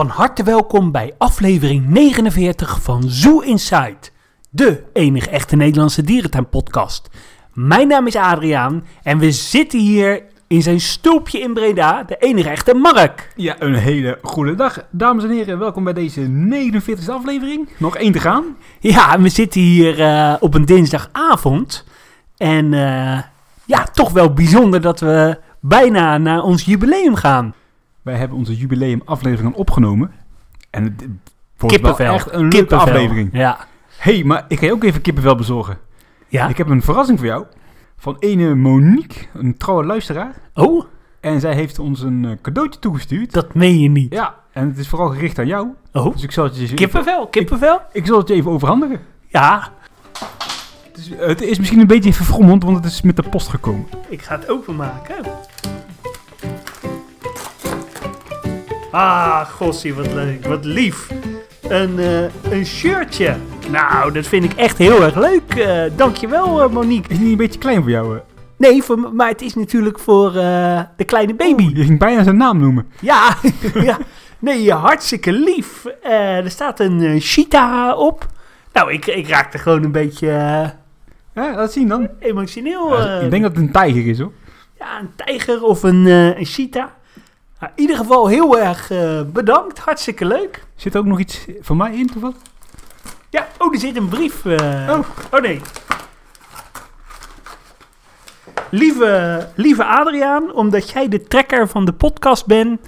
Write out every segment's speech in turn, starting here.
Van harte welkom bij aflevering 49 van Zoo Inside, de enige echte Nederlandse dierentuinpodcast. Mijn naam is Adriaan en we zitten hier in zijn stoepje in Breda, de enige echte Mark. Ja, een hele goede dag, dames en heren. Welkom bij deze 49e aflevering. Nog één te gaan. Ja, we zitten hier eh, op een dinsdagavond en eh, ja, toch wel bijzonder dat we bijna naar ons jubileum gaan. Wij hebben onze jubileumafleveringen opgenomen. En het wordt wel Kippenvel. echt een leuke Kippenvel. aflevering. Ja. hey, maar ik ga je ook even kippenvel bezorgen. Ja? Ik heb een verrassing voor jou. Van ene Monique, een trouwe luisteraar. Oh, En zij heeft ons een eh, cadeautje toegestuurd. dat meen je niet. Ja, en het is vooral gericht aan jou. Oh, Dus ik zal het je, kippenvel, kippenvel? ik zal het je even overhandigen. Ja, Het is, het is misschien een beetje verfrommeld, want het is met de post gekomen. ik ga het openmaken. Ah, gossie, wat leuk, wat lief. Een, eh, een shirtje. Nou, dat vind ik echt heel erg leuk. Eh, dankjewel, eh, Monique. Is het niet een beetje klein voor jou? Nee, voor, maar het is natuurlijk voor de kleine baby. Je ging bijna zijn naam noemen. Ja, ja. Nee, hartstikke lief. Er staat een cheetah op. Nou, ik, ik raakte gewoon een beetje Ja, laat zien dan. emotioneel. Ja, ik denk dat het een tijger is hoor. Ja, een tijger of een, een cheetah. Nou, in ieder geval heel erg eh, bedankt. Hartstikke leuk. Zit er ook nog iets van mij in toevallig? Ja, oh, er zit een brief. eh. Oh. oh nee. Lieve, lieve Adriaan, omdat jij de trekker van de podcast bent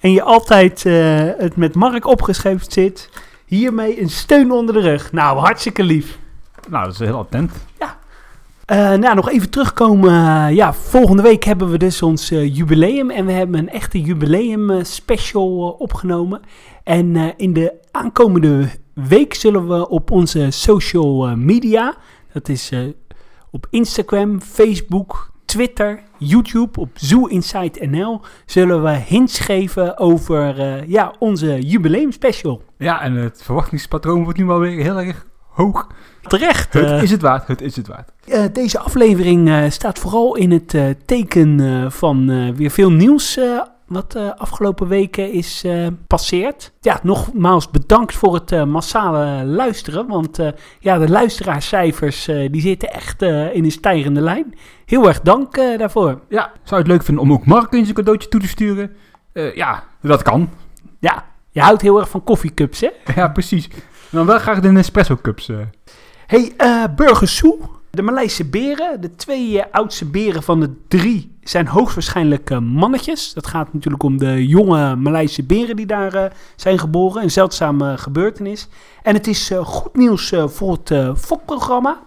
en je altijd eh, het met Mark opgeschreven zit, hiermee een steun onder de rug. Nou, hartstikke lief. Nou, dat is heel attent. Eh, nou, nog even terugkomen. ja, volgende week hebben we dus ons eh, jubileum. En we hebben een echte jubileum eh, special opgenomen. En in de aankomende week zullen we op onze social media, dat is op Instagram, Facebook, Twitter, YouTube, op Zoo NL, zullen we hints geven over eh, ja, onze jubileum special. Ja, en het verwachtingspatroon wordt nu wel weer heel erg hoog. Terecht. Het eh, is het waard, het is het waard. Eh, deze aflevering eh, staat vooral in het eh, teken eh, van eh, weer veel nieuws eh, wat de afgelopen weken is eh passeerd. Ja, nogmaals bedankt voor het eh, massale luisteren, want eh, ja, de luisteraarscijfers eh, die zitten echt eh, in een stijgende lijn. Heel erg dank eh, daarvoor. Ja, zou je het leuk vinden om ook Mark eens een cadeautje toe te sturen? Eh, ja, dat kan. Ja, je houdt heel erg van koffiecups, hè? Ja, precies. Dan wel graag de Nespresso cups. Hey, eh Burger Soe, de Maleise beren, de twee eh, oudste beren van de drie, zijn hoogstwaarschijnlijk mannetjes. Dat gaat natuurlijk om de jonge Maleise beren die daar zijn geboren. Een zeldzame gebeurtenis. En het is goed nieuws voor het fokprogramma.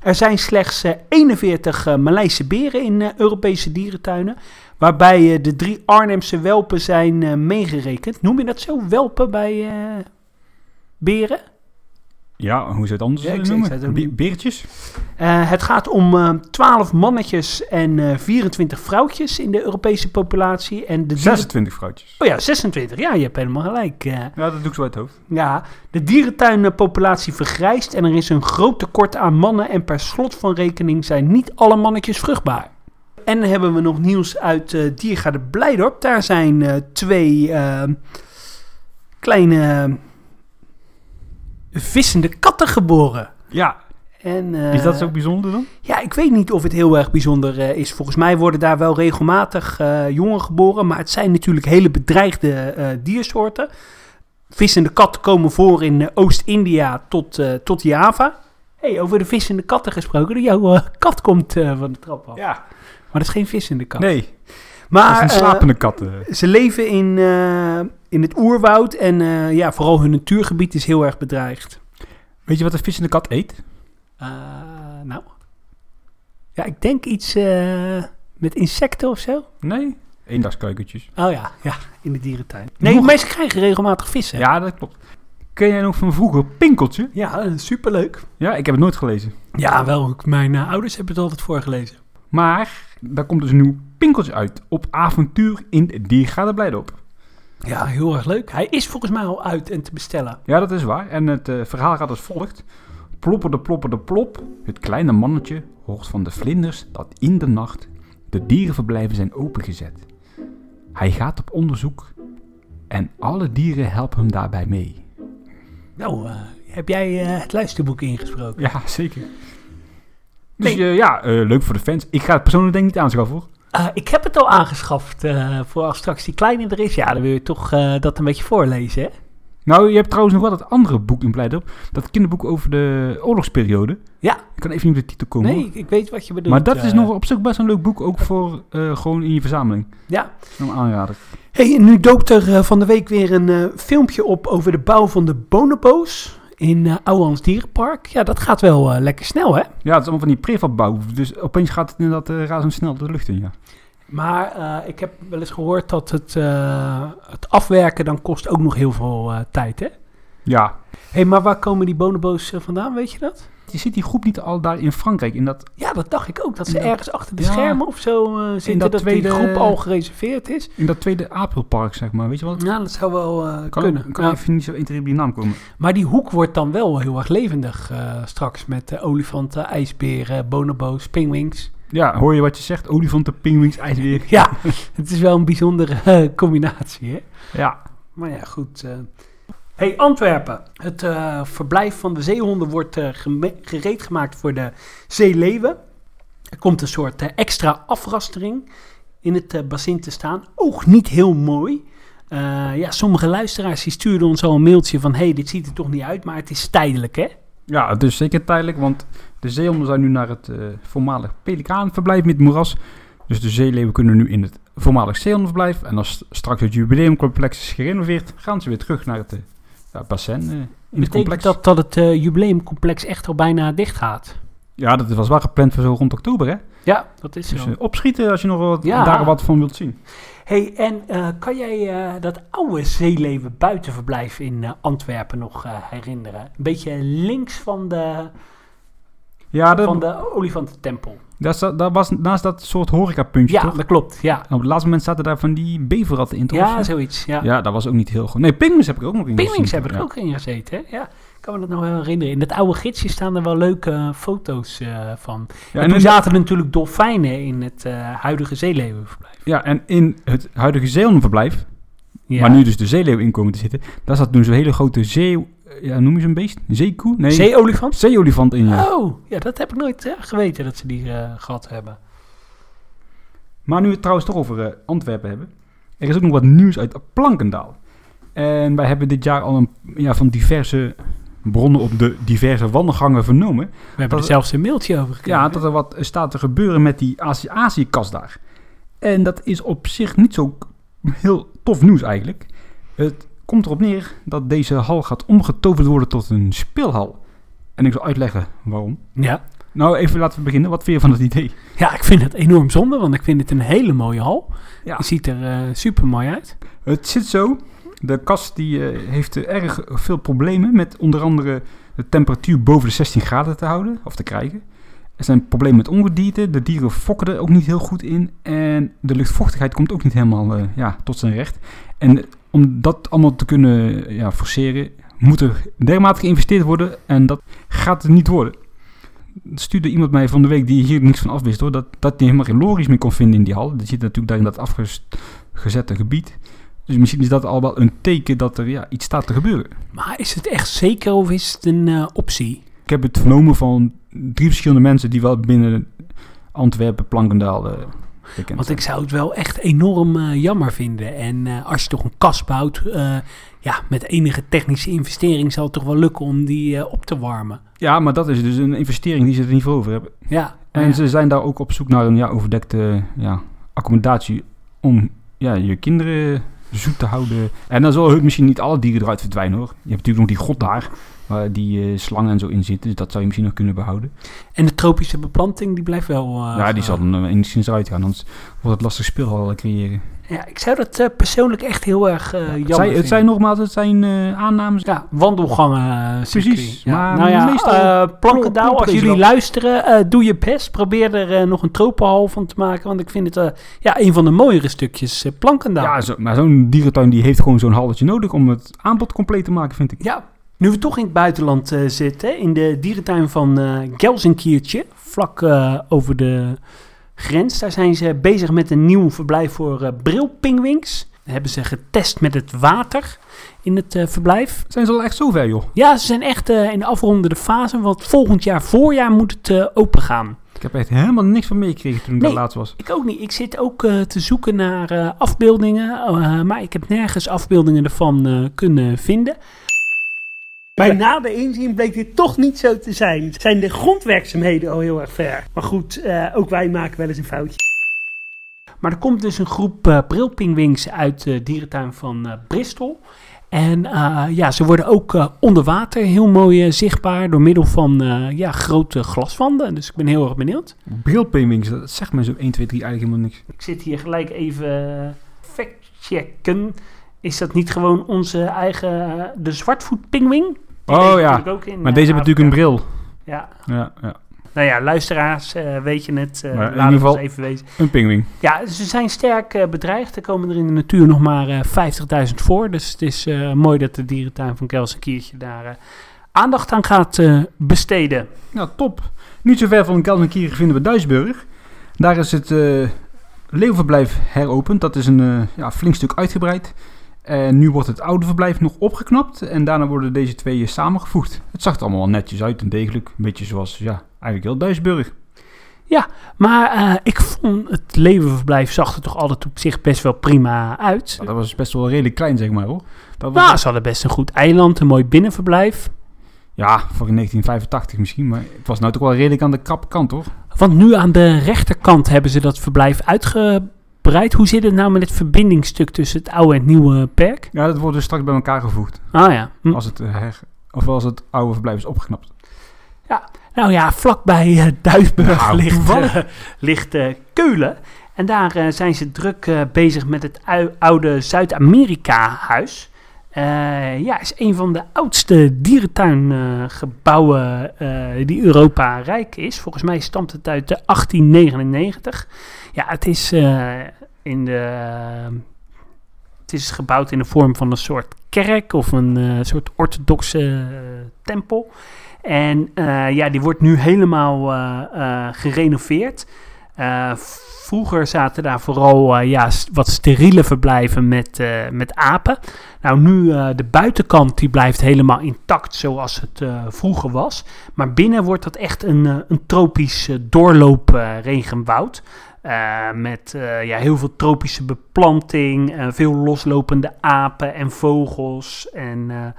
Er zijn slechts eh, 41 eh, Maleise beren in Europese dierentuinen. Waarbij de drie Arnhemse welpen zijn meegerekend. Noem je dat zo, welpen bij beren? Ja, hoe zou het anders Ja, ik eh, zei- zei het Beertjes? Eh, het gaat om eh 12 mannetjes en eh 24 vrouwtjes in de Europese populatie. En de dieren- 26 vrouwtjes. Oh ja, 26. Ja, je hebt helemaal gelijk. Ja, dat doe ik zo uit het hoofd. ja, de dierentuinpopulatie vergrijst en er is een groot tekort aan mannen. En per slot van rekening zijn niet alle mannetjes vruchtbaar. En dan hebben we nog nieuws uit eh Diergaarde Blijdorp. Daar zijn twee kleine vissende katten geboren. Ja, En, eh, is dat zo bijzonder dan? Ja, ik weet niet of het heel erg bijzonder eh, is. Volgens mij worden daar wel regelmatig eh, jongen geboren. Maar het zijn natuurlijk hele bedreigde eh, diersoorten. Vissende katten komen voor in eh, Oost-India tot, eh, tot Java. hey, over de vissende katten gesproken. Jouw eh, kat komt eh, van de trap af. Ja. Maar dat is geen vissende kat. Nee, maar dat is een eh, slapende kat. eh. ze leven in, eh, in het oerwoud. En eh, ja, vooral hun natuurgebied is heel erg bedreigd. Weet je wat een vissende kat eet? Eh, nou. Ja, ik denk iets eh, met insecten of zo. Nee? Eendagskuikentjes. Oh ja, ja, in de dierentuin. Nee, Nog- mensen krijgen regelmatig vissen. Ja, dat klopt. Ken jij nog van vroeger Pinkeltje? ja superleuk. Ja, ik heb het nooit gelezen. Ja, wel. Mijn ouders hebben het altijd voorgelezen. Maar daar komt dus een nieuw Pinkeltje uit op avontuur in Diergaarde Blijdorp. Ja, heel erg leuk. Hij is volgens mij al uit en te bestellen. Ja, dat is waar. En het eh, verhaal gaat als volgt. Plopperde, plopperde, plop. Het kleine mannetje hoort van de vlinders dat in de nacht de dierenverblijven zijn opengezet. Hij gaat op onderzoek En alle dieren helpen hem daarbij mee. Nou, eh, heb jij eh, het luisterboek ingesproken? Ja, zeker. Dus Nee. ja, leuk voor de fans. Ik ga het persoonlijk denk ik niet aanschaffen hoor. Eh, ik heb het al aangeschaft eh, voor als straks die kleine er is. Ja, dan wil je toch eh, dat een beetje voorlezen, hè? Nou, je hebt trouwens nog wel dat andere boek in Blijdorp. Dat kinderboek over de oorlogsperiode. Ja. Ik kan even niet op de titel komen. Nee, hoor. ik, weet wat je bedoelt. Maar dat is nog op zich best een leuk boek, ook voor eh, gewoon in je verzameling. Ja. Een aanrader. Hey, nu doopt er van de week weer een filmpje op over de bouw van de bonobo's in uh, Ouwehans Dierenpark. Ja, dat gaat wel eh, lekker snel, hè? Ja, het is allemaal van die prefab-bouw. Dus opeens gaat het inderdaad uh, razendsnel de lucht in, ja. Maar ik heb wel eens gehoord dat het, het afwerken dan kost ook nog heel veel tijd, hè? Ja. hey, maar waar komen die bonobo's vandaan, weet je dat? Je ziet die groep niet al daar in Frankrijk. In dat, ja, dat dacht ik ook. Dat ze dat, ergens achter de ja, schermen of zo uh, zitten. dat, dat tweede, die groep al gereserveerd is. In dat tweede Aprilpark, zeg maar. Weet je wat? Ja, dat zou wel uh, kan, kunnen. Kan ja. even niet zo inter op die naam komen. Maar die hoek wordt dan wel heel erg levendig uh, straks. Met olifanten, ijsberen, bonobo's, pingwings. Ja, hoor je wat je zegt? Olifanten, pingwings, ijsberen. Ja, het is wel een bijzondere combinatie, hè? Ja. Maar ja, goed. Hey, Antwerpen. Het uh, verblijf van de zeehonden wordt uh, gereed gemaakt voor de zeeleeuwen. Er komt een soort uh, extra afrastering in het bassin te staan. Ook niet heel mooi. ja, sommige luisteraars die stuurden ons al een mailtje van... hey, dit ziet er toch niet uit, maar het is tijdelijk, hè? Ja, het is zeker tijdelijk, want de zeehonden zijn nu naar het voormalig pelikaanverblijf met moeras. Dus de zeeleeuwen kunnen nu in het voormalig zeehondenverblijf. En als straks het jubileumcomplex is gerenoveerd, gaan ze weer terug naar het ja, bassin uh, in Betekent het complex. dat dat het uh, jubileumcomplex echt al bijna dicht gaat? Ja, dat was wel gepland voor zo rond oktober, hè? Ja, dat is dus, zo. Uh, opschieten als je nog wat, ja. daar wat van wilt zien. hey, en uh, kan jij dat oude zeeleven buitenverblijf in Antwerpen nog herinneren? Een beetje links van de, ja, de, van de olifantentempel. Dat, dat was naast dat soort horecapuntje, ja, toch? dat klopt, ja. En op het laatste moment zaten daar van die beverratten in, toch? Ja, zoiets, ja. Ja, dat was ook niet heel goed. Nee, pingwings heb ik ook nog in Pingwings gezien. heb ik ja. ook in gezeten, hè? Ja. Ik kan me dat nog wel herinneren. In dat oude gidsje staan er wel leuke uh, foto's uh, van. Ja, en, en toen zaten er natuurlijk dolfijnen in het uh, huidige zeeleeuwenverblijf. Ja, en in het huidige zeeleeuwenverblijf, ja. waar nu dus de zeeleeuw in komen te zitten, daar zat toen zo'n hele grote zee... Ja, noem je zo'n beest? Een zeekoe? Nee. Zeeolifant? Zeeolifant in, ja. Oh, ja, dat heb ik nooit uh, geweten dat ze die uh, gehad hebben. Maar nu we het trouwens toch over uh, Antwerpen hebben. Er is ook nog wat nieuws uit Plankendaal. En wij hebben dit jaar al een, ja, van diverse bronnen op de diverse wandelgangen vernomen. We hebben er zelfs een mailtje over gekregen. Ja, dat er wat staat te gebeuren met die Azië-kast daar. En dat is op zich niet zo heel tof nieuws eigenlijk. Het komt erop neer dat deze hal gaat omgetoverd worden tot een speelhal. En ik zal uitleggen waarom. Ja. Nou, even laten we beginnen. Wat vind je van het idee? Ja, ik vind het enorm zonde, want ik vind het een hele mooie hal. Ja. Het ziet er uh, super mooi uit. Het zit zo. De kast die, uh, heeft erg veel problemen met onder andere de temperatuur boven de 16 graden te houden of te krijgen. Er zijn problemen met ongedierte. De dieren fokken er ook niet heel goed in. En de luchtvochtigheid komt ook niet helemaal ja, tot zijn recht. En om dat allemaal te kunnen ja, forceren, moet er dermate geïnvesteerd worden. En dat gaat er niet worden stuurde iemand mij van de week die hier niks van afwist hoor. Dat, dat hij helemaal geen lorries meer kon vinden in die hal. Die zit natuurlijk daar in dat afgezette gebied. Dus misschien is dat al wel een teken dat er ja, iets staat te gebeuren. Maar is het echt zeker of is het een uh, optie? Ik heb het vernomen van drie verschillende mensen die wel binnen Antwerpen, Plankendaal uh, Want ik zou het wel echt enorm uh, jammer vinden. En als je toch een kast bouwt, ja, met enige technische investering zal het toch wel lukken om die op te warmen. Ja, maar dat is dus een investering die ze er niet voor over hebben. Ja. En ja. ze zijn daar ook op zoek naar een ja, overdekte ja, accommodatie om ja, je kinderen zoet te houden. En dan zullen misschien niet alle dieren eruit verdwijnen hoor. Je hebt natuurlijk nog die god daar, waar die uh, slangen en zo in zitten. Dus dat zou je misschien nog kunnen behouden. En de tropische beplanting, die blijft wel... Uh, ja, die zal dan uh, enigszins eruit gaan. Anders wordt het lastig speelhal creëren. Ja, ik zou dat uh, persoonlijk echt heel erg uh, jammer het zijn, het zijn nogmaals, het zijn uh, aannames. Ja, wandelgangen. Precies. Ja. Maar nou ja, meestal Plankendaal, als jullie luisteren, doe je best. Probeer er nog een tropenhal van te maken. Want ik vind het ja, een van de mooiere stukjes Plankendaal. Ja, zo, maar zo'n dierentuin die heeft gewoon zo'n halletje nodig om het aanbod compleet te maken, vind ik. Ja, nu we toch in het buitenland zitten, in de dierentuin van Gelsenkiertje, vlak over de grens. Daar zijn ze bezig met een nieuw verblijf voor uh, brilpingwings. hebben ze getest met het water in het eh, verblijf. Zijn ze al echt zover, joh? Ja, ze zijn echt eh, in de afrondende fase, want volgend jaar voorjaar moet het eh, open gaan. Ik heb echt helemaal niks van meegekregen toen ik Nee. daar laatst was. Ik ook niet. Ik zit ook eh, te zoeken naar eh, afbeeldingen, eh, maar ik heb nergens afbeeldingen ervan eh, kunnen vinden. Bij nader inzien bleek dit toch niet zo te zijn. Zijn de grondwerkzaamheden al heel erg ver. Maar goed, eh, ook wij maken wel eens een foutje. Maar er komt dus een groep eh brilpingwings uit de dierentuin van eh, Bristol. En eh, ja, ze worden ook onder water heel mooi zichtbaar door middel van eh, ja, grote glaswanden. Dus ik ben heel erg benieuwd. Brilpingwings, dat zegt me zo 1, 2, 3 eigenlijk helemaal niks. Ik zit hier gelijk even eh, fact-checken. Is dat niet gewoon onze eigen, eh, de zwartvoetpingwing? Oh ja, ook in, maar eh, deze hebben natuurlijk een bril. Ja, Ja, ja. nou ja, luisteraars, eh, weet je het. Maar in laat ieder geval- even weten. Een pingwing. Ja, ze zijn sterk bedreigd. Er komen er in de natuur nog maar eh 50.000 voor. Dus het is mooi dat de dierentuin van Kelsenkiertje daar aandacht aan gaat besteden. Ja, top. Niet zo ver van Kelsenkirchen vinden we Duisburg. Daar is het leeuwverblijf heropend. Dat is een ja, flink stuk uitgebreid. En nu wordt het oude verblijf nog opgeknapt. En daarna worden deze twee eh, samengevoegd. Het zag er allemaal wel netjes uit en degelijk. Een beetje zoals, ja, eigenlijk heel Duisburg. Maar eh, ik vond het leeuwenverblijf zag er toch altijd op zich best wel prima uit. Ja, dat was best wel redelijk klein, zeg maar hoor. Dat was Nou, ze hadden best een goed eiland, een mooi binnenverblijf. Ja, voor in 1985 misschien. Maar het was nou toch wel redelijk aan de krappe kant hoor. Want nu aan de rechterkant hebben ze dat verblijf uitgebreid. Hoe zit het nou met het verbindingsstuk tussen het oude en het nieuwe perk? Ja, dat wordt dus straks bij elkaar gevoegd. Ah ja. Hm. Als het, eh, her, of als het oude verblijf is opgeknapt. Nou ja, vlakbij eh, Duisburg Nou, ligt, eh, ligt Keulen. En daar zijn ze druk bezig met het oude Zuid-Amerika-huis. Ja, is een van de oudste dierentuingebouwen die Europa rijk is. Volgens mij stamt het uit de 1899. Ja, het is eh, in de... het is gebouwd in de vorm van een soort kerk of een eh, soort orthodoxe eh, tempel. En ja, die wordt nu helemaal gerenoveerd. Vroeger zaten daar vooral ja, wat steriele verblijven met, met apen. Nou, nu de buitenkant die blijft helemaal intact zoals het vroeger was. Maar binnen wordt dat echt een, een tropisch doorloopregenwoud. Eh, met eh, ja, heel veel tropische beplanting, eh, veel loslopende apen en vogels en,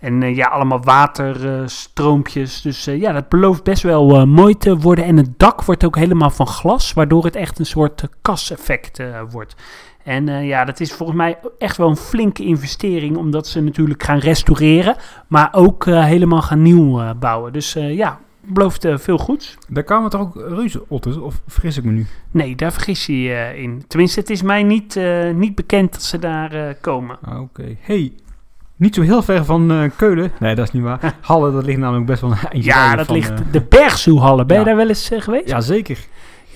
en ja, allemaal waterstroompjes. dus ja, dat belooft best wel mooi te worden. En het dak wordt ook helemaal van glas, waardoor het echt een soort uh, kaseffect uh, wordt. En uh, ja, dat is volgens mij echt wel een flinke investering, omdat ze natuurlijk gaan restaureren, maar ook uh, helemaal gaan nieuw uh, bouwen. Dus ja, belooft uh, veel goeds. Daar kwamen toch ook reuzenotters, of vergis ik me nu? Nee, daar vergis je uh, in. Tenminste, het is mij niet, uh, niet bekend dat ze daar komen. Ah, Oké. Okay. Hey, niet zo heel ver van Keulen. Nee, dat is niet waar. Halle, dat ligt namelijk best wel een eindje Ja, dat van, ligt de Bergzoehalle. Ben ja. je daar wel eens geweest? Ja, zeker.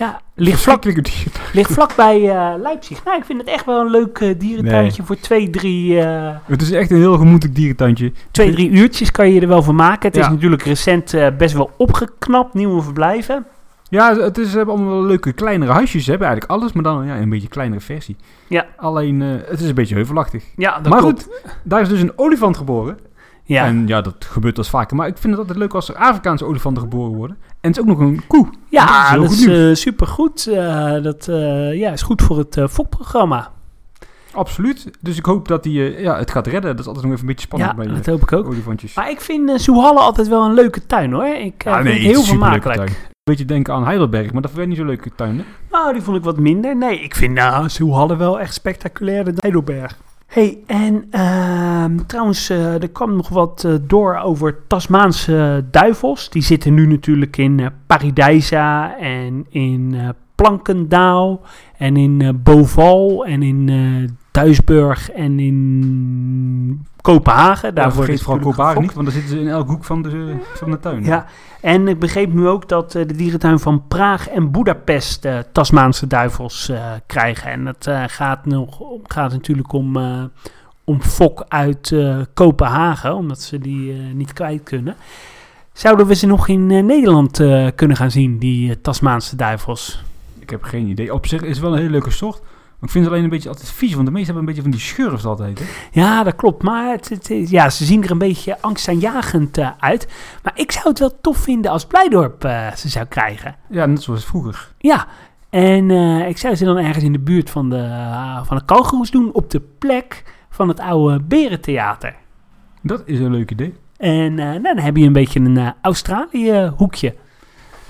Ja, ligt vlak, dier. ligt vlak bij Leipzig. Nou, ik vind het echt wel een leuk dierentuintje nee. voor twee, drie... Het is echt een heel gemoedelijk dierentuintje. Twee, drie uurtjes kan je er wel van maken. Het ja. is natuurlijk recent uh, best wel opgeknapt, nieuwe verblijven. Ja, het is hebben allemaal wel leuke kleinere huisjes. Ze hebben eigenlijk alles, maar dan ja, een beetje kleinere versie. Ja. Alleen, uh, het is een beetje heuvelachtig. Ja, dat maar klopt. goed, daar is dus een olifant geboren. Ja. En ja, dat gebeurt als vaker. Maar ik vind het altijd leuk als er Afrikaanse olifanten geboren worden. En het is ook nog een koe. Ja, dat is, uh, supergoed. Uh, dat uh, ja, is goed voor het fokprogramma. Absoluut. Dus ik hoop dat hij ja, het gaat redden. Dat is altijd nog even een beetje spannend ja, bij dat hoop ik ook. olifantjes. Maar ik vind uh, Soehalle altijd wel een leuke tuin hoor. Ik ja, vind nee, het heel vermakelijk. Een beetje denken aan Heidelberg, maar dat vind ik niet zo leuke tuin. Hè? Nou, die vond ik wat minder. Nee, ik vind nou, Soehalle wel echt spectaculairder dan Heidelberg. Hey, en uh, trouwens, uh, er kwam nog wat uh, door over Tasmaanse duivels. Die zitten nu natuurlijk in Paradijsa en in Plankendaal en in Boval en in Duisburg en in Kopenhagen. Daar ja, vergeet vooral Kopenhagen niet, want daar zitten ze in elke hoek van de, van de tuin. Ja, en ik begreep nu ook dat uh, de dierentuin van Praag en Budapest uh, Tasmaanse duivels uh, krijgen. En dat uh, gaat, nog, gaat natuurlijk om, om fok uit Kopenhagen, omdat ze die niet kwijt kunnen. Zouden we ze nog in Nederland kunnen gaan zien, die Tasmaanse duivels? Ik heb geen idee. Op zich is het wel een hele leuke soort. Ik vind het alleen een beetje altijd vies, want de meesten hebben een beetje van die schurfs altijd. Hè? Ja, dat klopt. Maar het, het is- ja, ze zien er een beetje angstaanjagend eh, uit. Maar ik zou het wel tof vinden als Blijdorp eh, ze zou krijgen. Ja, net zoals vroeger. Ja, en eh, ik zou ze dan ergens in de buurt van de, uh, van de Kalgoes doen, op de plek van het oude Berentheater. Dat is een leuk idee. En uh, nou, dan heb je een beetje een uh, Australië-hoekje.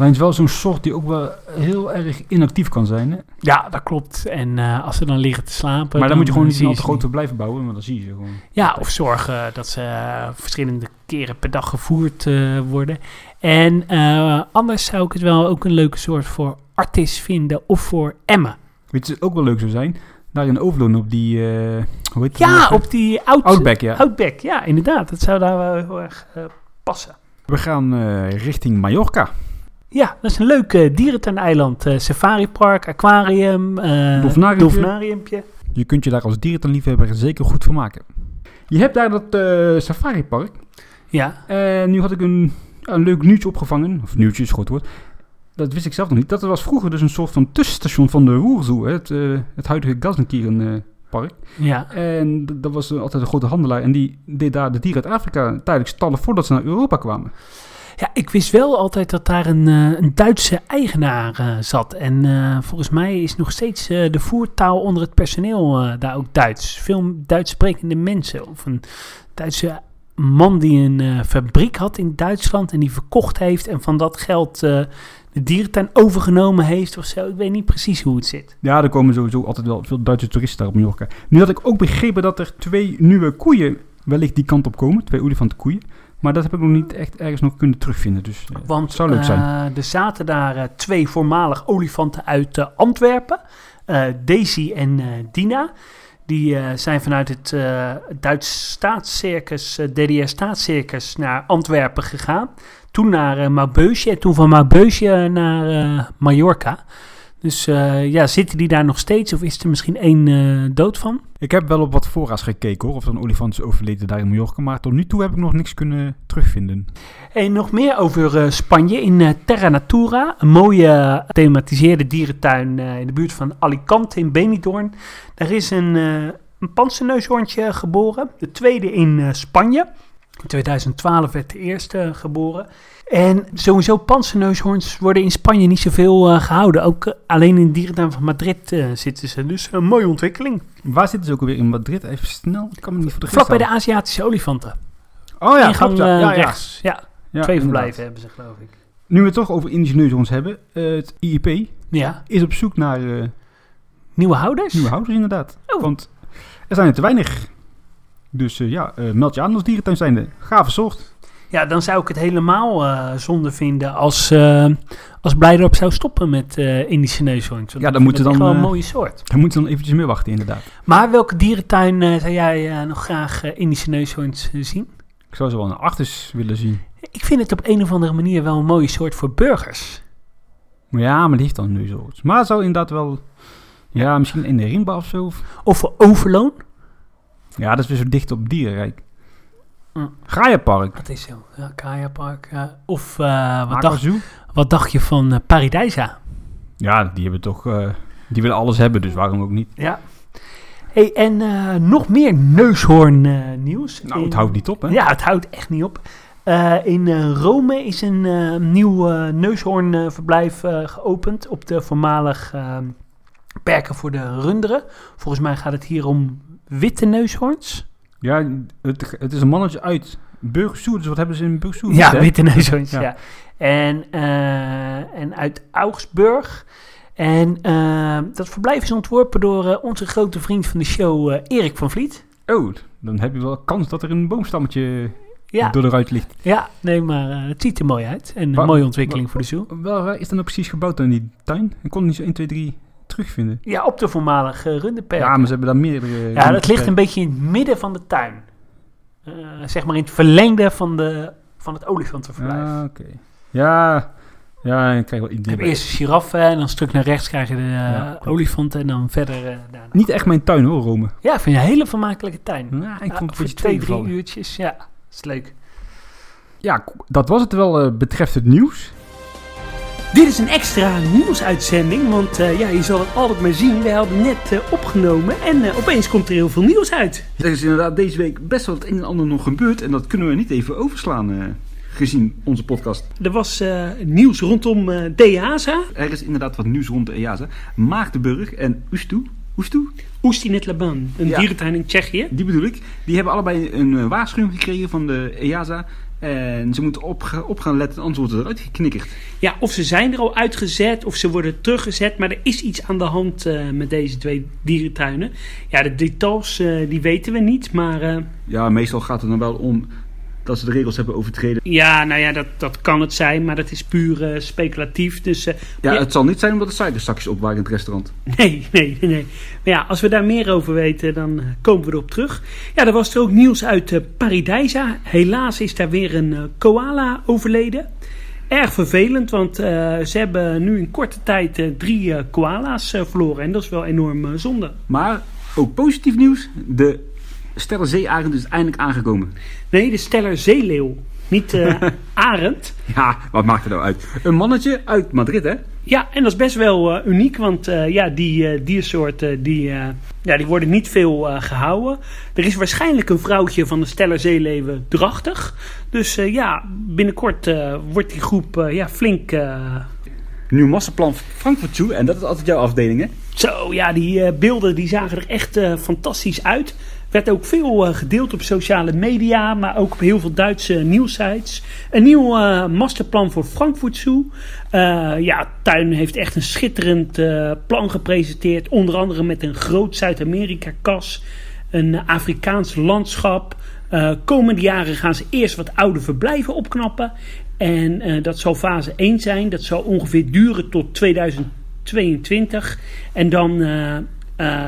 Maar het is wel zo'n soort die ook wel heel erg inactief kan zijn. Hè? Ja, dat klopt. En uh, als ze dan liggen te slapen... Maar dan, moet je gewoon niet zie al te groot blijven bouwen, want dan zie je ze gewoon. Ja, of zorgen dat ze uh, verschillende keren per dag gevoerd uh, worden. En anders zou ik het wel ook een leuke soort voor artis vinden of voor Emmen. Weet je, het ook wel leuk zou zijn? Daar in Overloon op die, uh, hoe heet Ja, op die oud, Outback, ja. Outback, ja, inderdaad. Dat zou daar wel heel erg uh, passen. We gaan uh, richting Mallorca. Ja, dat is een leuk uh, dierentuineiland. Uh, safaripark, aquarium, uh, dolfinariumpje. dolfinariumpje. Je kunt je daar als dierentuinliefhebber zeker goed van maken. Je hebt daar dat uh, safaripark. Ja. En nu had ik een, een leuk nieuwtje opgevangen. Of nieuwtje is goed woord. Dat wist ik zelf nog niet. Dat was vroeger dus een soort van tussenstation van de Roerzoe. Het, het huidige Gelsenkirchen park. Ja. En dat was altijd een grote handelaar. En die deed daar de dieren uit Afrika tijdelijk stallen voordat ze naar Europa kwamen. Ja, ik wist wel altijd dat daar een, uh, een Duitse eigenaar uh, zat. En uh, volgens mij is nog steeds de voertaal onder het personeel daar ook Duits. Veel Duits sprekende mensen. Of een Duitse man die een fabriek had in Duitsland en die verkocht heeft. En van dat geld de dierentuin overgenomen heeft of zo. Ik weet niet precies hoe het zit. Ja, er komen sowieso altijd wel veel Duitse toeristen daar op Mallorca. Nu had ik ook begrepen dat er twee nieuwe koeien wellicht die kant op komen. Twee olifantenkoeien. Maar dat heb ik nog niet echt ergens nog kunnen terugvinden. Dus uh, Want het zou leuk zijn. Uh, er zaten daar uh, twee voormalig olifanten uit eh, Antwerpen. Daisy en Dina. Die zijn vanuit het Duits staatscircus, DDR staatscircus, naar Antwerpen gegaan. Toen naar Maubeuge en toen van Maubeuge naar Mallorca. Dus uh, ja, zitten die daar nog steeds of is er misschien één uh, dood van? Ik heb wel op wat fora's gekeken hoor, of er een olifant is overleden daar in Mallorca. Maar tot nu toe heb ik nog niks kunnen terugvinden. En nog meer over uh, Spanje in Terra Natura. Een mooie thematiseerde dierentuin in de buurt van Alicante in Benidorm. Daar is een, een geboren. De tweede in Spanje. In 2012 werd de eerste geboren. En sowieso panserneushoorns worden in Spanje niet zoveel uh, gehouden. Ook uh, alleen in de dierentuin van Madrid uh, zitten ze. Dus een mooie ontwikkeling. Waar zitten ze ook alweer in Madrid? Even snel. Ik kan me niet voor de Vlak bij de Aziatische olifanten. Oh ja, Ingang, ja. Ja, rechts. Ja, ja twee verblijven hebben ze geloof ik. Nu we het toch over Indische neushoorns hebben. het IIP ja. is op zoek naar nieuwe houders. Nieuwe houders inderdaad. Oh. Want er zijn er te weinig. Dus ja, meld je aan als dierentuin zijnde. Gave soort. Ja, dan zou ik het helemaal uh, zonde vinden als, als Blijdorp zou stoppen met Indische neushoorns. Ja, dan moeten dan gewoon een mooie soort. Dan moeten ze dan eventjes meer wachten, inderdaad. Maar welke dierentuin zou jij nog graag Indische neushoorns zien? Ik zou ze wel een artis willen zien. Ik vind het op een of andere manier wel een mooie soort voor burgers. Ja, maar die heeft dan neushoorns. Maar zou inderdaad wel... Ja, misschien in de Rimba of zo. Of voor Overloon? Ja, dat is weer zo dicht op dierenrijk. Mm. Gaia-park. Dat is zo. Ja, Gaia-park. Ja. Of uh, wat, dacht, wat dacht je van uh, Paradijsa? Ja, die hebben toch... Uh, die willen alles hebben, dus waarom ook niet? Ja. Hey, en nog meer neushoorn nieuws. Nou, het houdt niet op, hè? Ja, het houdt echt niet op. in Rome is een nieuw neushoornverblijf geopend op de voormalig perken voor de runderen. Volgens mij gaat het hier om witte neushoorns. Ja, het, het is een mannetje uit Burgersoe. Dus wat hebben ze in Burgersoe? Ja, witte neushoorns, ja. ja. En, uh, en uit Augsburg. En uh, dat verblijf is ontworpen door uh, onze grote vriend van de show, Erik van Vliet. Oh, dan heb je wel kans dat er een boomstammetje ja. door de ruit ligt. Ja, nee, maar het ziet er mooi uit. En een mooie ontwikkeling voor de zoo. Wel, waar is dan ook precies gebouwd in die tuin? Ik kon niet zo 1, 2, 3 terugvinden. Ja, op de voormalige runderperk. Ja, maar ze hebben daar meerdere... Ja, dat ligt een beetje in het midden van de tuin. Uh, zeg maar in het verlengde van, de, van het olifantenverblijf. Ah, oké. Okay. Ja, ja, ik krijg wel. Je hebt eerst de giraffe en dan een stuk naar rechts krijg je de uh, ja, olifanten en dan verder uh, daarna. Niet echt mijn tuin hoor, Rome. Ja, ik vind je een hele vermakelijke tuin. Ja, ik vond het voor twee, drie uurtjes. Ja, is leuk. Ja, dat was het wel betreft het nieuws. Dit is een extra nieuwsuitzending, want eh, ja, je zal het altijd maar zien. We hadden net eh, opgenomen en eh, opeens komt er heel veel nieuws uit. Er is inderdaad deze week best wel het een en ander nog gebeurd. En dat kunnen we niet even overslaan, gezien onze podcast. Er was nieuws rondom DEASA, Er is inderdaad wat nieuws rond de EASA. Maagdenburg en Oestoe, Oestoe, Oestinet Laban, een Ja. dierentuin in Tsjechië. die bedoel ik. Die hebben allebei een waarschuwing gekregen van de EASA. En ze moeten op, op gaan letten, anders wordt het eruit geknikkerd. Ja, of ze zijn er al uitgezet of ze worden teruggezet, maar er is iets aan de hand eh, met deze twee dierentuinen. Ja, de details eh, die weten we niet, maar eh, Ja, meestal gaat het dan wel om dat ze de regels hebben overtreden. ja, nou ja, dat, dat kan het zijn, maar dat is puur eh, speculatief. Dus eh, Ja, het zal niet zijn omdat de suikerzakjes opwaaien in het restaurant. Nee, nee, nee. Maar ja, als we daar meer over weten, dan eh, komen we erop terug. Ja, er was er ook nieuws uit eh Paradijsa. Helaas is daar weer een koala overleden. Erg vervelend, want ze hebben nu in korte tijd drie koala's verloren. En dat is wel enorm zonde. Maar ook positief nieuws. De Zeearend is eindelijk aangekomen. Nee, de steller zeeleeuw. Niet eh arend. Ja, wat maakt er nou uit? Een mannetje uit Madrid, hè? Ja, en dat is best wel eh, uniek, want eh, ja, die diersoorten die, ja, die worden niet veel eh, gehouden. Er is waarschijnlijk een vrouwtje van de Steller Zeeleeuwen drachtig. Dus ja, binnenkort wordt die groep ja, flink... Nieuw massaplan Frankfurt Zoo. En dat is altijd jouw afdeling, hè? zo, ja, die beelden die zagen er echt fantastisch uit. Werd ook veel eh, gedeeld op sociale media, maar ook op heel veel Duitse nieuwsites. Een nieuw eh, masterplan voor Frankfurt Zoo. Eh, ja, Tuin heeft echt een schitterend plan gepresenteerd. Onder andere met een groot Zuid-Amerika-kas, een Afrikaans landschap. Komende jaren gaan ze eerst wat oude verblijven opknappen. En dat zal fase 1 zijn. Dat zal ongeveer duren tot 2022. En dan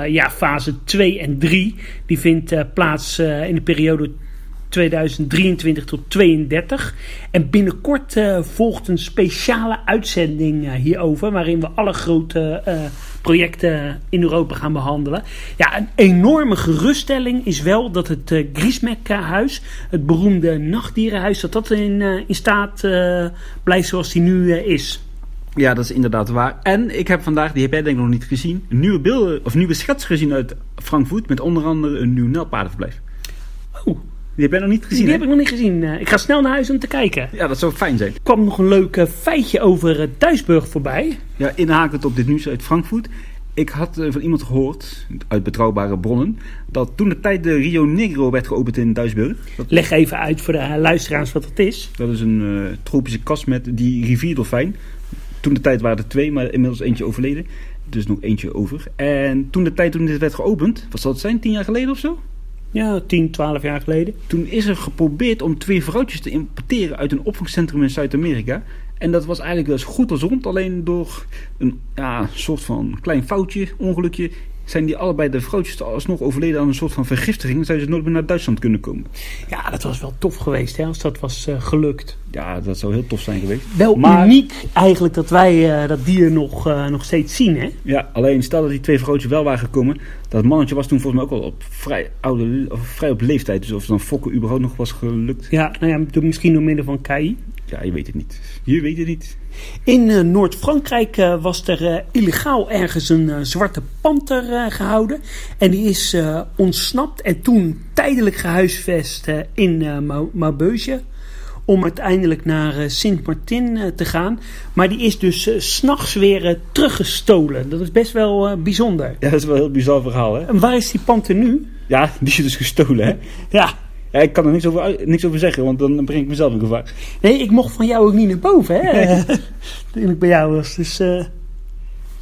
ja, fase 2 en 3. Die vindt eh, plaats eh, in de periode 2023 tot 32. En binnenkort eh, volgt een speciale uitzending eh, hierover. Waarin we alle grote eh, projecten in Europa gaan behandelen. Ja, een enorme geruststelling is wel dat het uh, Griesmek-huis, het beroemde nachtdierenhuis, dat dat in, eh, in staat eh, blijft zoals die nu eh, is. Ja, dat is inderdaad waar. En ik heb vandaag, die heb jij denk ik nog niet gezien, nieuwe beelden of nieuwe schets gezien uit Frankfurt. Met onder andere een nieuw nelpaardenverblijf. Oh, Die heb jij nog niet gezien, die hè? heb ik nog niet gezien. Eh, ik ga snel naar huis om te kijken. Ja, dat zou fijn zijn. Er kwam nog een leuk eh, feitje over uh, Duisburg voorbij. Ja, inhakend op dit nieuws uit Frankfurt. Ik had eh, van iemand gehoord, uit betrouwbare bronnen, dat toen de tijd de Rio Negro werd geopend in Duisburg. Dat, Leg even uit voor de eh, luisteraars wat het is. dat is een eh, tropische kas met die rivierdolfijn. Toen de tijd waren er twee, maar inmiddels eentje overleden. Dus nog eentje over. En toen de tijd toen dit werd geopend, wat zal het zijn, tien jaar geleden of zo? Ja, 10, 12 jaar geleden. Toen is er geprobeerd om twee vrouwtjes te importeren uit een opvangcentrum in Zuid-Amerika. En dat was eigenlijk wel eens goed als rond. Alleen door een ja, soort van klein foutje, ongelukje, zijn die allebei de vrouwtjes alsnog overleden aan een soort van vergiftiging. Zijn ze nooit meer naar Duitsland kunnen komen. Ja, dat was wel tof geweest hè, als dat was uh, gelukt. Ja, dat zou heel tof zijn geweest. Wel Maar- uniek eigenlijk dat wij uh, dat dier nog, uh, nog steeds zien hè. Ja, alleen stel dat die twee vrouwtjes wel waren gekomen. Dat mannetje was toen volgens mij ook al op vrij, oude, of vrij op leeftijd. Dus of dan fokken überhaupt nog was gelukt. Ja, nou ja, misschien door middel van KI. Ja, je weet het niet. Je weet het niet. In eh, Noord-Frankrijk eh, was er eh, illegaal ergens een zwarte panter eh, gehouden. En die is ontsnapt en toen tijdelijk gehuisvest eh, in Mau- Maubeuge. Om uiteindelijk naar Sint-Martin te gaan. Maar die is dus s s'nachts weer teruggestolen. Dat is best wel bijzonder. Ja, dat is wel een heel bizar verhaal, hè? En waar is die panter nu? Ja, die is dus gestolen, hè? Ja, Ja, ik kan er niks over, niks over zeggen, want dan breng ik mezelf in gevaar. nee, ik mocht van jou ook niet naar boven, hè? Toen ik bij jou was. Dus eh,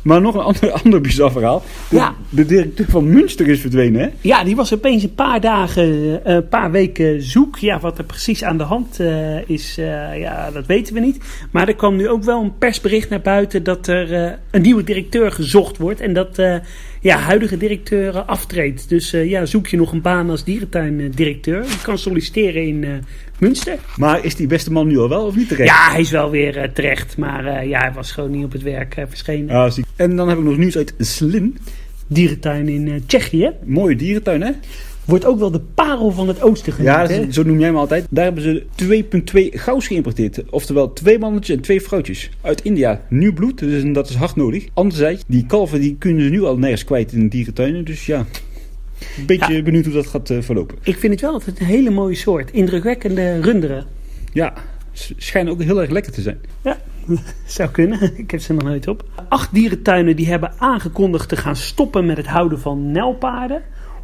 Maar nog een ander, ander bizar verhaal. De, Ja. de directeur van Münster is verdwenen, hè? Ja, die was opeens een paar dagen, eh, een paar weken zoek. Ja, wat er precies aan de hand eh, is, ja, dat weten we niet. Maar er kwam nu ook wel een persbericht naar buiten dat er een nieuwe directeur gezocht wordt. En dat ja, huidige directeur aftreedt. Dus eh, ja, zoek je nog een baan als dierentuindirecteur. Je kan solliciteren in eh, Münster. Maar is die beste man nu al wel of niet terecht? Ja, hij is wel weer eh, terecht. Maar ja, hij was gewoon niet op het werk verschenen. Ah, zie. En dan heb ik nog nieuws uit Slin. Dierentuin in Tsjechië. Mooie dierentuin, hè? Wordt ook wel de parel van het oosten genoemd, Ja, zo noem jij hem altijd. Daar hebben ze 2,2 gauws geïmporteerd. Oftewel twee mannetjes en twee vrouwtjes. Uit India. Nieuw bloed, dus dat is hard nodig. Anderzijds, die kalven die kunnen ze nu al nergens kwijt in de dierentuinen. Dus ja, een beetje Ja. benieuwd hoe dat gaat eh, verlopen. Ik vind het wel altijd een hele mooie soort. Indrukwekkende runderen. Ja, schijnen ook heel erg lekker te zijn. Zou kunnen, ik heb ze nog nooit op. Acht dierentuinen die hebben aangekondigd te gaan stoppen met het houden van nijlpaarden.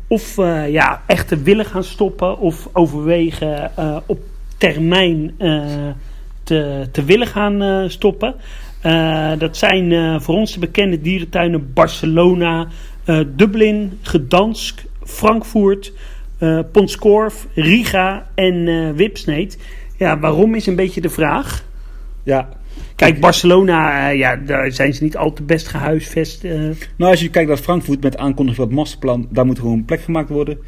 Of eh, ja, echt te willen gaan stoppen. Of overwegen eh, op termijn eh, te, te willen gaan stoppen. Dat zijn voor ons de bekende dierentuinen Barcelona, Dublin, Gdansk, Frankfurt, Ponskorf, Riga en Wipsneet. Ja, waarom is een beetje de vraag. Ja, Kijk, Barcelona, eh, ja, daar zijn ze niet al te best gehuisvest. eh. nou als je kijkt naar Frankfurt met aankondiging van het masterplan, daar moet gewoon plek gemaakt worden.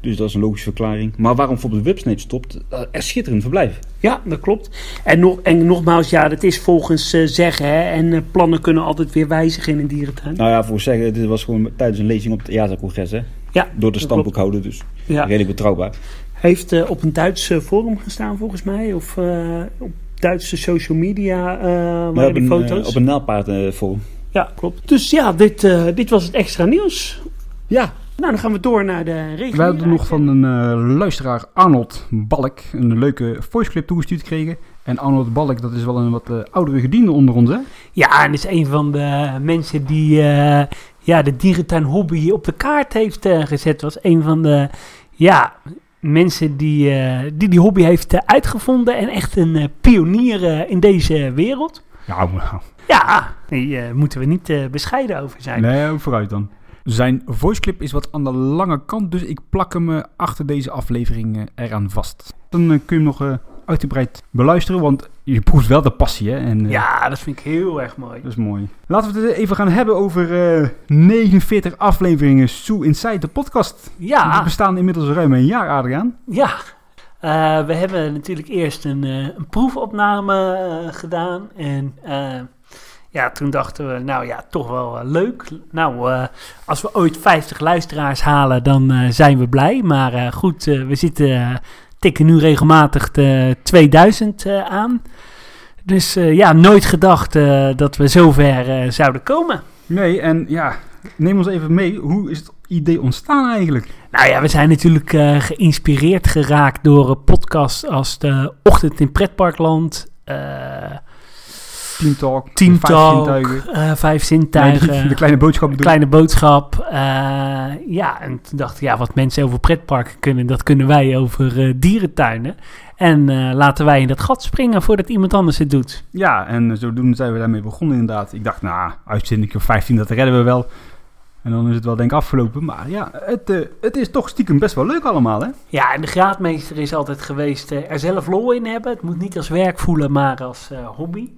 Dus dat is een logische verklaring. Maar waarom bijvoorbeeld Websnake stopt, uh, er schitterend verblijf. ja, dat klopt. En, nog, en nogmaals, ja, dat is volgens eh, zeggen. Hè, en eh, plannen kunnen altijd weer wijzigen in een dierentuin. Nou ja, voor zeggen, dit was gewoon tijdens een lezing op het EASA-congres, hè. ja, Door de standboekhouder, dus Ja. redelijk betrouwbaar. Heeft eh, op een Duits eh, forum gestaan volgens mij. Of eh, op Duitse social media eh Maar waren op die een, foto's. eh, op een naalpaardforum. Ja, klopt. Dus ja, dit, eh, dit was het extra nieuws. ja, Nou, dan gaan we door naar de regio. We hadden nog van een eh, luisteraar Arnold Balk een leuke voiceclip toegestuurd gekregen. En Arnold Balk, dat is wel een wat eh, oudere gediende onder ons, hè? Ja, en is een van de mensen die eh, ja, de dierentuin hobby op de kaart heeft eh, gezet. Was een van de ja, mensen die, eh, die die hobby heeft eh, uitgevonden. En echt een eh, pionier in deze wereld. Ja, nou, Ja, daar moeten we niet bescheiden over zijn. nee, vooruit dan. Zijn voiceclip is wat aan de lange kant, dus ik plak hem achter deze aflevering eraan vast. Dan kun je hem nog uitgebreid beluisteren, want je proeft wel de passie, hè? En, eh, Ja, dat vind ik heel erg mooi. Dat is mooi. Laten we het even gaan hebben over eh 49 afleveringen Sue Inside, de podcast. We Ja, bestaan inmiddels ruim een jaar, Adriaan. ja. Eh, we hebben natuurlijk eerst een, eh, een proefopname eh, gedaan. En eh, ja, toen dachten we, nou ja, toch wel eh, leuk. Nou, eh, als we ooit 50 luisteraars halen, dan eh, zijn we blij. Maar eh, goed, eh, we zitten, eh, tikken nu regelmatig de 2000 eh, aan. Dus eh, ja, nooit gedacht eh, dat we zover zouden komen. Nee, en ja, neem ons even mee. Hoe is het idee ontstaan eigenlijk? Nou ja, we zijn natuurlijk geïnspireerd geraakt door een podcast als de Ochtend in Pretparkland, eh Team Talk, Team vijf Talk, zintuigen. eh, Vijf Zintuigen, de, de kleine boodschap bedoel. Kleine Boodschap. eh, ja, en toen dacht ik, ja, wat mensen over pretparken kunnen, dat kunnen wij over eh, dierentuinen. En laten wij in dat gat springen voordat iemand anders het doet. Ja, en zodoende zijn we daarmee begonnen inderdaad. Ik dacht, nou, uitzending of 15, dat redden we wel. En dan is het wel denk ik afgelopen. Maar ja, het, het is toch stiekem best wel leuk allemaal, hè? Ja, en de graadmeester is altijd geweest er zelf lol in hebben. Het moet niet als werk voelen, maar als hobby.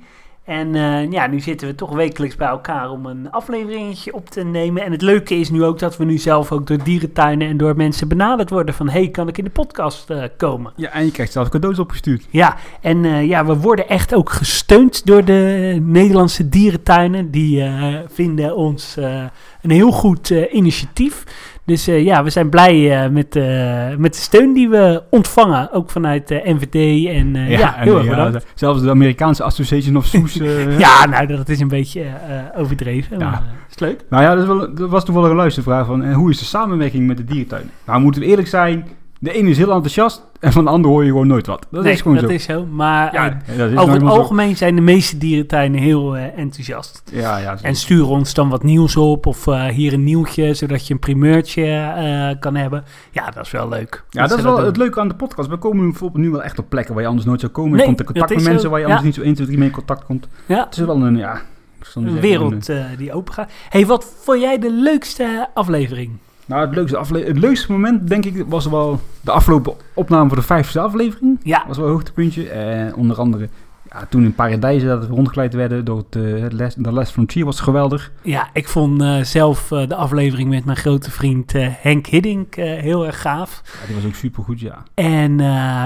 En eh, ja, nu zitten we toch wekelijks bij elkaar om een afleveringetje op te nemen. En het leuke is nu ook dat we nu zelf ook door dierentuinen en door mensen benaderd worden van... hey, kan ik in de podcast eh, komen? Ja, en je krijgt zelfs cadeaus opgestuurd. Ja, en eh, ja, we worden echt ook gesteund door de Nederlandse dierentuinen. Die vinden ons een heel goed initiatief. Dus eh, ja, we zijn blij eh, met, eh, met de steun die we ontvangen. Ook vanuit de NVD. En ja, en, heel erg ja, bedankt. zelfs de Amerikaanse Association of Zoos. eh, Ja, nou, dat is een beetje overdreven. Ja. Maar, is leuk? Nou ja, dat, was toevallig een luistervraag van hoe is de samenwerking met de dierentuin? Nou, moeten we eerlijk zijn, de ene is heel enthousiast en van de ander hoor je gewoon nooit wat. Dat nee, is gewoon dat zo. is zo. Maar ja, eh, dat is over het zo. algemeen zijn de meeste dierentuinen heel eh, enthousiast. Ja, ja. En sturen ons dan wat nieuws op of eh, hier een nieuwtje, zodat je een primeurtje kan hebben. Ja, dat is wel leuk. ja, dat is wel doen. het leuke aan de podcast. We komen nu bijvoorbeeld nu wel echt op plekken waar je anders nooit zou komen. Nee, je komt in contact met mensen zo. waar je anders niet zo 1, 2, 3 mee in contact komt. Ja, Het is wel een, ja... een wereld die open gaat. hey, wat vond jij de leukste aflevering? Nou, het leukste, afle het leukste moment, denk ik, was wel de afgelopen opname voor de vijfde aflevering. Ja, Dat was wel een hoogtepuntje. En onder andere, ja, toen in Paradijs dat we rondgeleid werden door het, het les, de Les Frontier was geweldig. ja ik vond eh, zelf eh, de aflevering met mijn grote vriend Henk Hiddink heel erg gaaf. Ja, die was ook supergoed, ja. En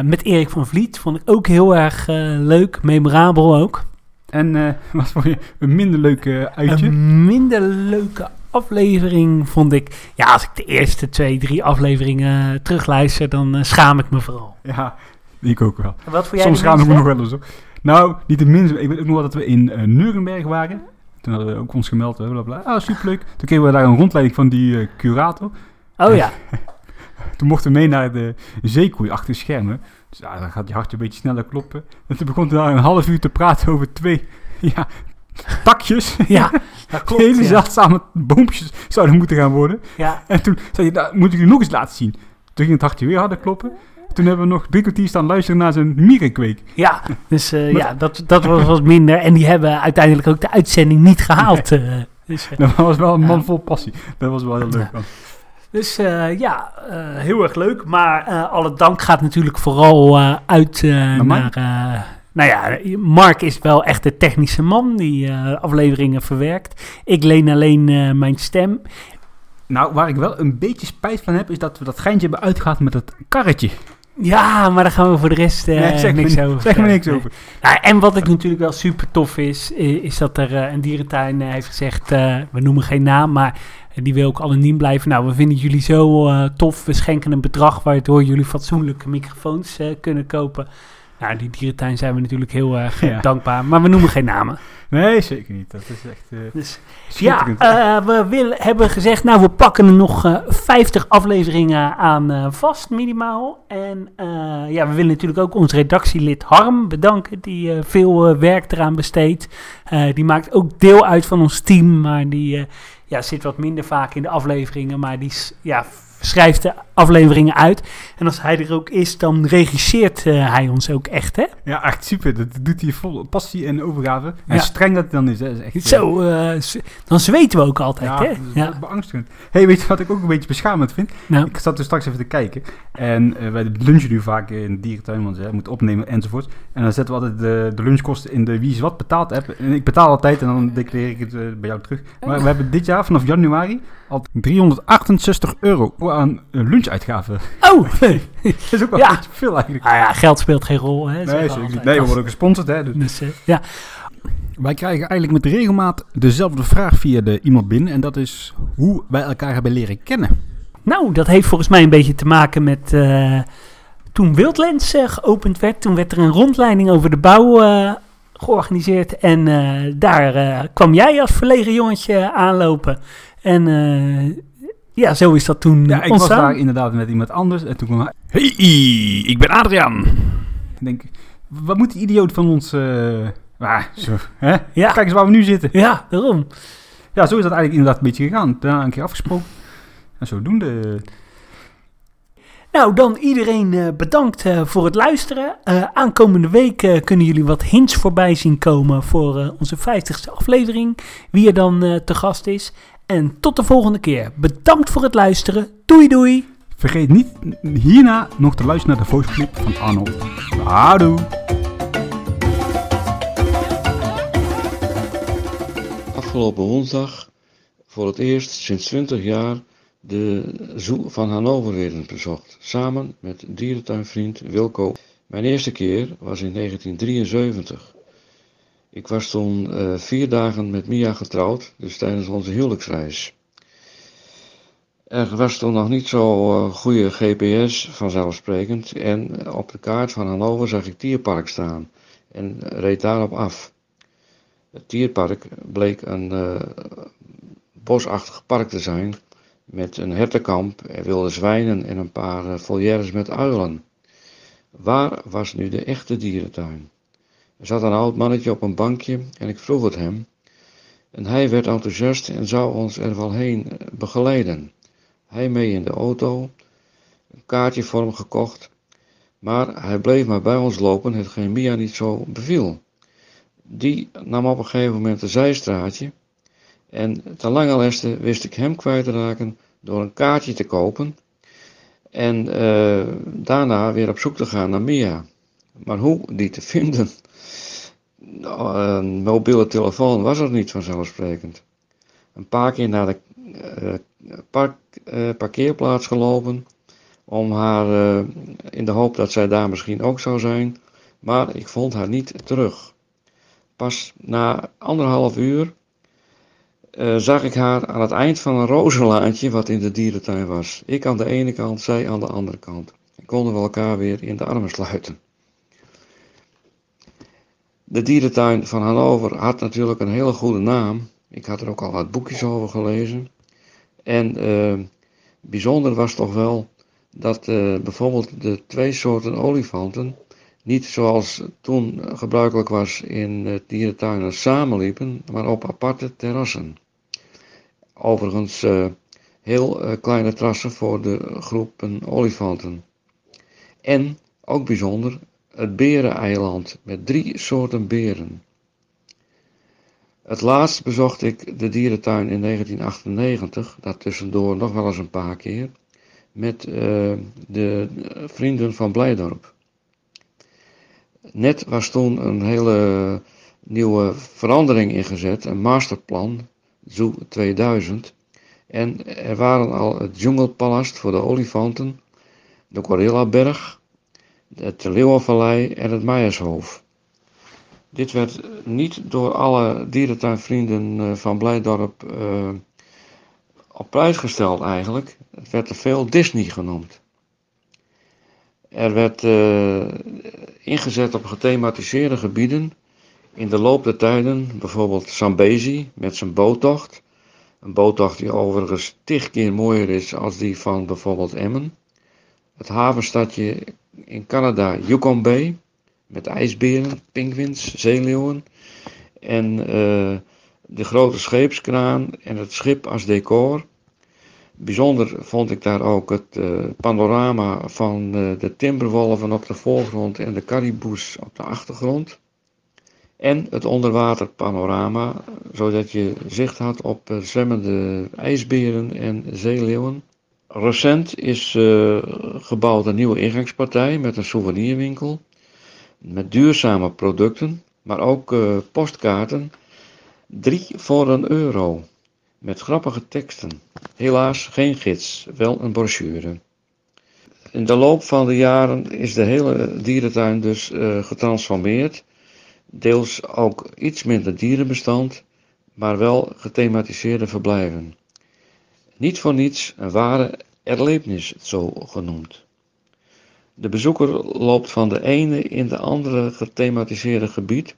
met Erik van Vliet vond ik ook heel erg leuk, memorabel ook. En wat vond je een minder leuk eh, uitje? Een minder leuke aflevering vond ik... Ja, als ik de eerste twee, drie afleveringen terugluister, dan eh, schaam ik me vooral. Ja, ik ook wel. Wat voor jij Soms gaan we minste? nog wel eens hoor. Nou, niet de minste. Ik weet ook nog wel dat we in eh Nuremberg waren. Toen hadden we ook ons gemeld. Bla bla bla. Ah, superleuk. Toen kregen we daar een rondleiding van die eh, curator. Oh ja, Toen mochten we mee naar de zeekoei achter de schermen. Dus ja, dan gaat je hartje een beetje sneller kloppen. En toen begon hij daar een half uur te praten over twee ja, takjes. ja, dat klopt. Hele ja. zeldzame boompjes zouden moeten gaan worden. Ja, En toen zei hij, nou, moet ik jullie nog eens laten zien. Toen ging het hartje weer harder kloppen. Toen hebben we nog drie kwartier staan luisteren naar zijn mierenkweek. ja, dus eh, ja, dat, dat was wat minder. En die hebben uiteindelijk ook de uitzending niet gehaald. eh. dus, eh, Dat was wel een man vol passie. Dat was wel heel leuk. Ja. dus ja, heel erg leuk. Maar alle dank gaat natuurlijk vooral uit eh, naar... Nou ja, Mark is wel echt de technische man die eh, afleveringen verwerkt. Ik leen alleen eh, mijn stem. Nou, waar ik wel een beetje spijt van heb, is dat we dat geintje hebben uitgehaald met het karretje. Ja, maar daar gaan we voor de rest eh, Nee, zeg niks me, over. Zeg me niks Nee. over. Nou, en wat ik natuurlijk wel super tof is, is dat er een dierentuin heeft gezegd, we noemen geen naam, maar die wil ook anoniem blijven. Nou, we vinden jullie zo tof. We schenken een bedrag waardoor jullie fatsoenlijke microfoons kunnen kopen. Nou, die dierentuin zijn we natuurlijk heel erg eh, Ja. dankbaar, maar we noemen geen namen. Nee, zeker niet. Dat is echt eh Dus ja, eh, we willen, hebben gezegd, nou, we pakken er nog eh 50 afleveringen aan vast, minimaal. En ja, we willen natuurlijk ook ons redactielid Harm bedanken, die veel werk eraan besteedt. Die maakt ook deel uit van ons team, maar die ja, zit wat minder vaak in de afleveringen, maar die s- ja, schrijft de afleveringen uit. En als hij er ook is, dan regisseert eh, hij ons ook echt, hè? ja, echt super. Dat doet hij vol passie en overgave. En Ja. streng dat hij dan is. Hè. Is echt, eh, Zo, eh, dan zweten we ook altijd, Ja, hè? dat is Ja. beangstigend. hey, weet je wat ik ook een beetje beschamend vind? Nou, Ik zat er straks even te kijken. En wij lunchen nu vaak in de dierentuin, want je moet opnemen enzovoort. En dan zetten we altijd de, de lunchkosten in de Wie is wat betaald app. En ik betaal altijd en dan declareer ik het bij jou terug. Maar we hebben dit jaar, vanaf januari, al 368 euro aan lunchuitgaven. oh! Dat is ook wel Ja. een beetje veel eigenlijk. Nou ja, geld speelt geen rol. Hè, Nee, we zeker niet. altijd. Nee, we Dat- worden ook gesponsord, hè. Dus. Dus, eh, ja. Wij krijgen eigenlijk met regelmaat dezelfde vraag via de iemand binnen. En dat is hoe wij elkaar hebben leren kennen. Nou, dat heeft volgens mij een beetje te maken met eh, toen Wildlands geopend werd. Toen werd er een rondleiding over de bouw eh, georganiseerd. En eh, daar eh, kwam jij als verlegen jongetje aanlopen. En eh, ja, zo is dat toen Ja, ik was daar inderdaad met iemand anders. En toen kwam hij... Hey, ik ben Adriaan. Ik denk, wat moet die idioot van ons... eh ah, zo, hè? Ja. Kijk eens waar we nu zitten. Ja, daarom. Ja, zo is dat eigenlijk inderdaad een beetje gegaan. Daarna een keer afgesproken. En zodoende... Nou, dan iedereen eh, bedankt eh, voor het luisteren. Eh, aankomende week eh, kunnen jullie wat hints voorbij zien komen voor eh, onze 50ste aflevering. Wie er dan eh, te gast is. En tot de volgende keer. Bedankt voor het luisteren. Doei doei. Vergeet niet hierna nog te luisteren naar de voice clip van Arnold. Houdoe. afgelopen woensdag voor het eerst sinds 20 jaar de Zoo van Hannover weer eens bezocht. Samen met dierentuinvriend Wilco. Mijn eerste keer was in 1973. Ik was toen eh, vier dagen met Mia getrouwd, dus tijdens onze huwelijksreis. Er was toen nog niet zo eh, goede GPS vanzelfsprekend en op de kaart van Hannover zag ik Tierpark staan en reed daarop af. Het dierpark bleek een eh, bosachtig park te zijn met een hertenkamp, er wilde zwijnen en een paar volières met uilen. Waar was nu de echte dierentuin? Er zat een oud mannetje op een bankje en ik vroeg het hem. En hij werd enthousiast en zou ons er wel heen eh, begeleiden. Hij mee in de auto, een kaartje voor hem gekocht, maar hij bleef maar bij ons lopen, hetgeen Mia niet zo beviel. Die nam op een gegeven moment een zijstraatje. En ten lange leste wist ik hem kwijt te raken door een kaartje te kopen. En eh, daarna weer op zoek te gaan naar Mia. Maar hoe die te vinden? Nou, Een mobiele telefoon was er niet vanzelfsprekend. Een paar keer naar de eh, park, eh, parkeerplaats gelopen. Om haar eh, in de hoop dat zij daar misschien ook zou zijn. Maar ik vond haar niet terug. Pas na anderhalf uur zag ik haar aan het eind van een rozenlaantje wat in de dierentuin was. Ik aan de ene kant, zij aan de andere kant. En konden we elkaar weer in de armen sluiten. De dierentuin van Hannover had natuurlijk een hele goede naam. Ik had er ook al wat boekjes over gelezen. En eh, bijzonder was toch wel dat eh, bijvoorbeeld de twee soorten olifanten niet zoals toen gebruikelijk was in dierentuinen samenliepen, maar op aparte terrassen. Overigens uh, heel kleine terrassen voor de groepen olifanten. En, ook bijzonder, het bereneiland met drie soorten beren. Het laatst bezocht ik de dierentuin in 1998, dat tussendoor nog wel eens een paar keer, met uh, de vrienden van Blijdorp. Net was toen een hele nieuwe verandering ingezet, een masterplan, Zoo 2000. En er waren al het Dschungelpalast voor de olifanten, de Gorillaberg, het Leeuwenvallei en het Meijershoofd. Dit werd niet door alle dierentuinvrienden van Blijdorp uh, op prijs gesteld eigenlijk. Het werd te veel Disney genoemd. Er werd uh, ingezet op gethematiseerde gebieden. In de loop der tijden, bijvoorbeeld Zambezi met zijn boottocht. Een boottocht die overigens tig keer mooier is als die van bijvoorbeeld Emmen. Het havenstadje in Canada, Yukon Bay, met ijsberen, pinguïns, zeeleeuwen. En uh, de grote scheepskraan en het schip als decor. Bijzonder vond ik daar ook het uh, panorama van uh, de timberwolven op de voorgrond en de cariboes op de achtergrond. En het onderwaterpanorama, zodat je zicht had op zwemmende ijsberen en zeeleeuwen. Recent is gebouwd een nieuwe ingangspartij met een souvenirwinkel. Met duurzame producten, maar ook postkaarten. Drie voor een euro met grappige teksten. Helaas geen gids, wel een brochure. In de loop van de jaren is de hele dierentuin dus uh, getransformeerd. Deels ook iets minder dierenbestand, maar wel gethematiseerde verblijven. Niet voor niets een ware erlebnis, zo genoemd. De bezoeker loopt van de ene in de andere gethematiseerde gebied,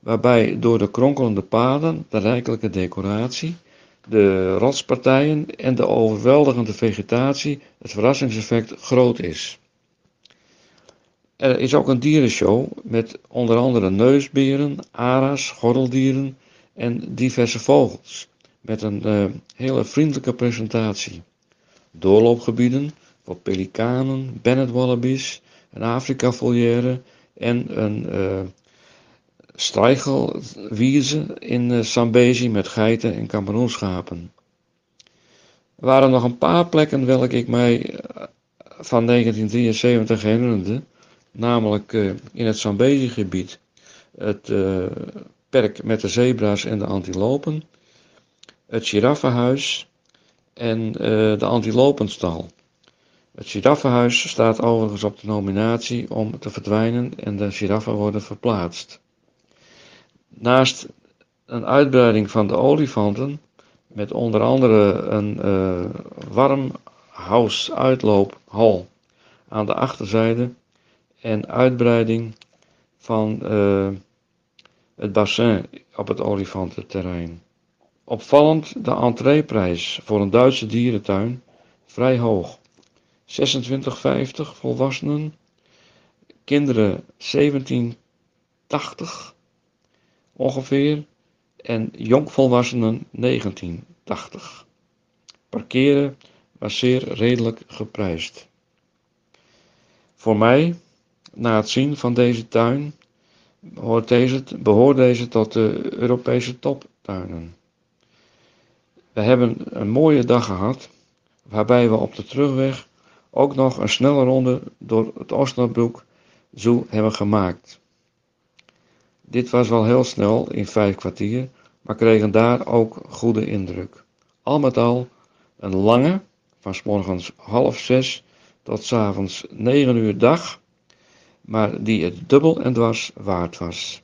waarbij door de kronkelende paden, de rijkelijke decoratie, de rotspartijen en de overweldigende vegetatie het verrassingseffect groot is. Er is ook een dierenshow met onder andere neusberen, ara's, gordeldieren en diverse vogels met een uh, hele vriendelijke presentatie. Doorloopgebieden voor pelikanen, Bennett wallabies, een Afrika volière en een uh, in uh, Zambezi met geiten en Cameroenschapen. Er waren nog een paar plekken welke ik mij van 1973 herinnerde, namelijk in het Zambezi-gebied, het perk met de zebra's en de antilopen, het giraffenhuis en de antilopenstal. Het giraffenhuis staat overigens op de nominatie om te verdwijnen en de giraffen worden verplaatst. Naast een uitbreiding van de olifanten, met onder andere een uh, warmhouse-uitloophal aan de achterzijde en uitbreiding van uh, het bassin op het olifantenterrein. Opvallend de entreeprijs voor een Duitse dierentuin, vrij hoog. 26,50 volwassenen, kinderen 17,80 ongeveer en jongvolwassenen 1980. Parkeren was zeer redelijk geprijsd. Voor mij, na het zien van deze tuin, behoort deze, behoort deze tot de Europese toptuinen. We hebben een mooie dag gehad, waarbij we op de terugweg ook nog een snelle ronde door het Osnabroek Zoo hebben gemaakt. Dit was wel heel snel, in vijf kwartier, maar kregen daar ook goede indruk. Al met al een lange, van s morgens half zes tot s avonds negen uur dag, maar die het dubbel en dwars waard was.